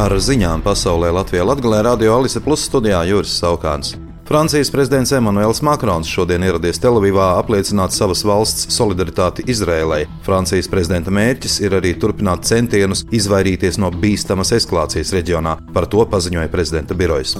Ar ziņām pasaulē Latvijā Latvijā radio Alise Plus studijā Juris Saukāns. Francijas prezidents Emmanuels Makrons šodien ieradies Telavivā apliecināt savas valsts solidaritāti Izrēlai. Francijas prezidenta mērķis ir arī turpināt centienus izvairīties no bīstamas eskalācijas reģionā. Par to paziņoja prezidenta birojas.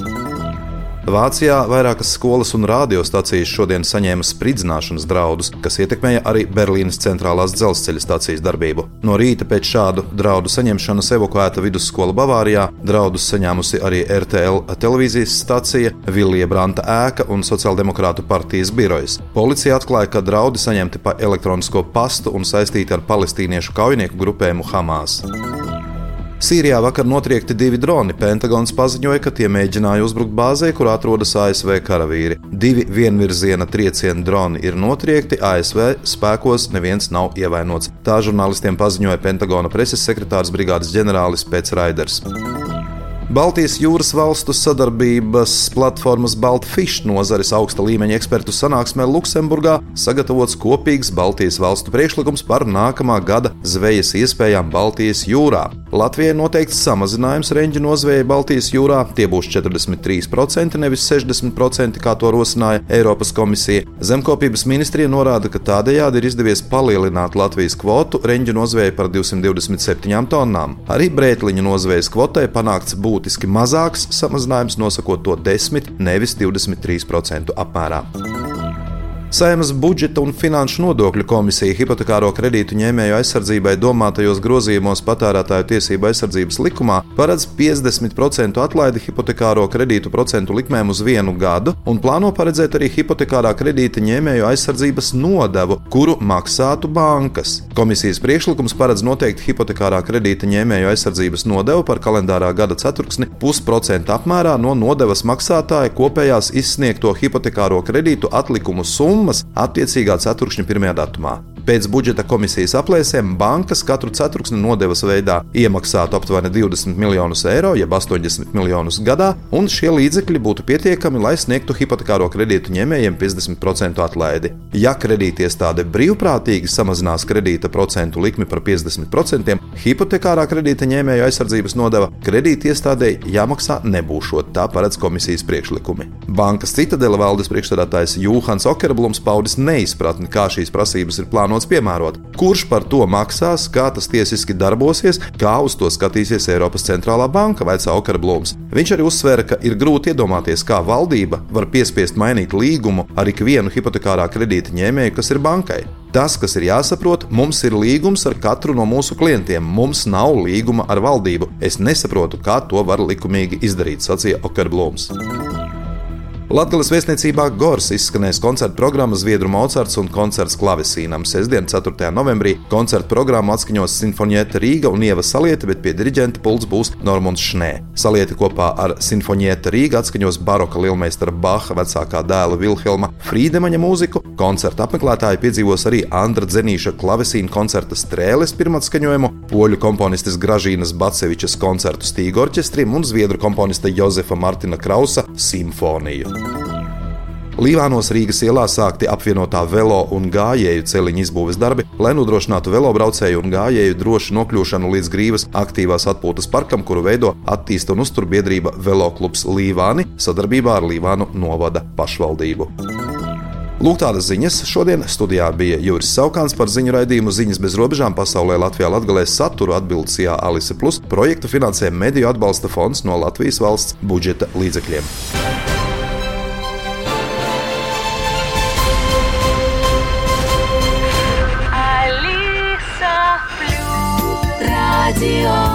Vācijā vairākas skolas un radiostacijas šodien saņēma spridzināšanas draudus, kas ietekmēja arī Berlīnas centrālās dzelzceļa stācijas darbību. No rīta pēc šādu draudu saņemšanas evakuēta vidusskola Bavārijā, draudus saņēmusi arī RTL televīzijas stacija, Vilija Branta ēka un Sociāldemokrātu partijas birojas. Policija atklāja, ka draudi saņemti pa elektronisko pastu un saistīti ar palestīniešu kaujinieku grupējumu Hamas. Sīrijā vakar notriekti divi droni. Pentagons paziņoja, ka tie mēģināja uzbrukt bāzē, kur atrodas ASV karavīri. Divi vienvirziena trieciena droni ir notriekti, ASV spēkos neviens nav ievainots. Tā žurnālistiem paziņoja Pentagona preses sekretārs brigādes ģenerālis Pēc Raiders. Baltijas jūras valstu sadarbības platformas Baltfish nozares augsta līmeņa ekspertu sanāksmē Luksemburgā sagatavots kopīgs Baltijas valstu priekšlikums par nākamā gada zvejas iespējām Baltijas jūrā. Latvijai noteikts samazinājums reņģu nozvejai Baltijas jūrā, tie būs 43%, nevis 60%, kā to rosināja Eiropas komisija. Zemkopības ministrija norāda, ka tādējādi ir izdevies palielināt Latvijas kvotu reņģu nozvejai par 227 tonnām. Arī brētliņu nozvejas kvotai panākts būt būtiski mazāks samazinājums, nosakot to 10, nevis 23% apmērā. Saimas budžeta un finanšu nodokļu komisija hipotekāro kredītu ņēmēju aizsardzībai domātajos grozījumos patērētāju tiesību aizsardzības likumā paredz 50% atlaidi hipotekāro kredītu procentu likmēm uz vienu gadu un plāno paredzēt arī hipotekārā kredīta ņēmēju aizsardzības nodevu, kuru maksātu bankas. Komisijas priekšlikums paredz noteikt hipotekārā kredīta ņēmēju aizsardzības nodevu par kalendārā gada ceturksni pusprocentu apmērā no nodevas maksātāja kopējās izsniegto hipotekāro kredītu atlikumu summu summas attiecīgā ceturkšņa pirmajā datumā. Pēc budžeta komisijas aplēsēm bankas katru ceturksni nodevas veidā iemaksātu aptuveni 20 miljonus eiro, jeb 80 miljonus gadā, un šie līdzekļi būtu pietiekami, lai sniegtu hipotekāro kredītu ņēmējiem 50% atlaidi. Ja kredītiestāde brīvprātīgi samazinās kredīta procentu likmi par 50%, hipotekārā kredīta ņēmēju aizsardzības nodeva kredītiestādēji jāmaksā nebūšot, tā paredz komisijas priekšlikumi. Bankas citadela valdes priekšstādātājs Jūhans Okerblums paudis neizpratni, kā šīs prasības ir plānotas plānots piemērot. Kurš par to maksās, kā tas tiesiski darbosies, kā uz to skatīsies Eiropas centrālā banka, vaicā Okarblūms. Viņš arī uzsvēra, ka ir grūti iedomāties, kā valdība var piespiest mainīt līgumu ar ikvienu hipotekārā kredīta ņēmēju, kas ir bankai. Tas, kas ir jāsaprot, mums ir līgums ar katru no mūsu klientiem. Mums nav līguma ar valdību. Es nesaprotu, kā to var likumīgi izdarīt, sacīja Okarblūms. Latvijas vēstniecībā Gors izskanēs koncerta programma Zviedru Mocards un koncerts klavesīnam. Sestdien, 4. novembrī, koncerta programmu atskaņos Sinfonieta Rīga un Ieva Salieta, bet pie diriģenta pults būs Normons Šnē. Salieta kopā ar Sinfonieta Rīga atskaņos baroka lielmeistara Baha vecākā dēla Vilhelma Frīdemaņa mūziku. Koncerta apmeklētāji piedzīvos arī Andra Dzenīša klavesīna koncerta strēles pirmatskaņojumu, poļu komponistes Gražīnas Bacevičas koncertu stīgu orķestrim un zviedru komponista Jozefa Martina Krausa simfoniju. Līvānos Rīgas ielā sākti apvienotā velo un gājēju celiņu izbūves darbi, lai nodrošinātu velobraucēju un gājēju drošu nokļūšanu līdz Grīvas aktīvās atpūtas parkam, kuru veido attīsta un uztur biedrība Veloklubs Līvāni sadarbībā ar Līvānu novada pašvaldību. Lūk, tādas ziņas. Šodien studijā bija Juris Saukāns par ziņu raidījumu Ziņas bez robežām pasaulē Latvijā Latgalē saturu atbildīsijā Alise Plus. Projektu finansē Mediju atbalsta fonds no Latvijas valsts budžeta līdzekļiem. Radio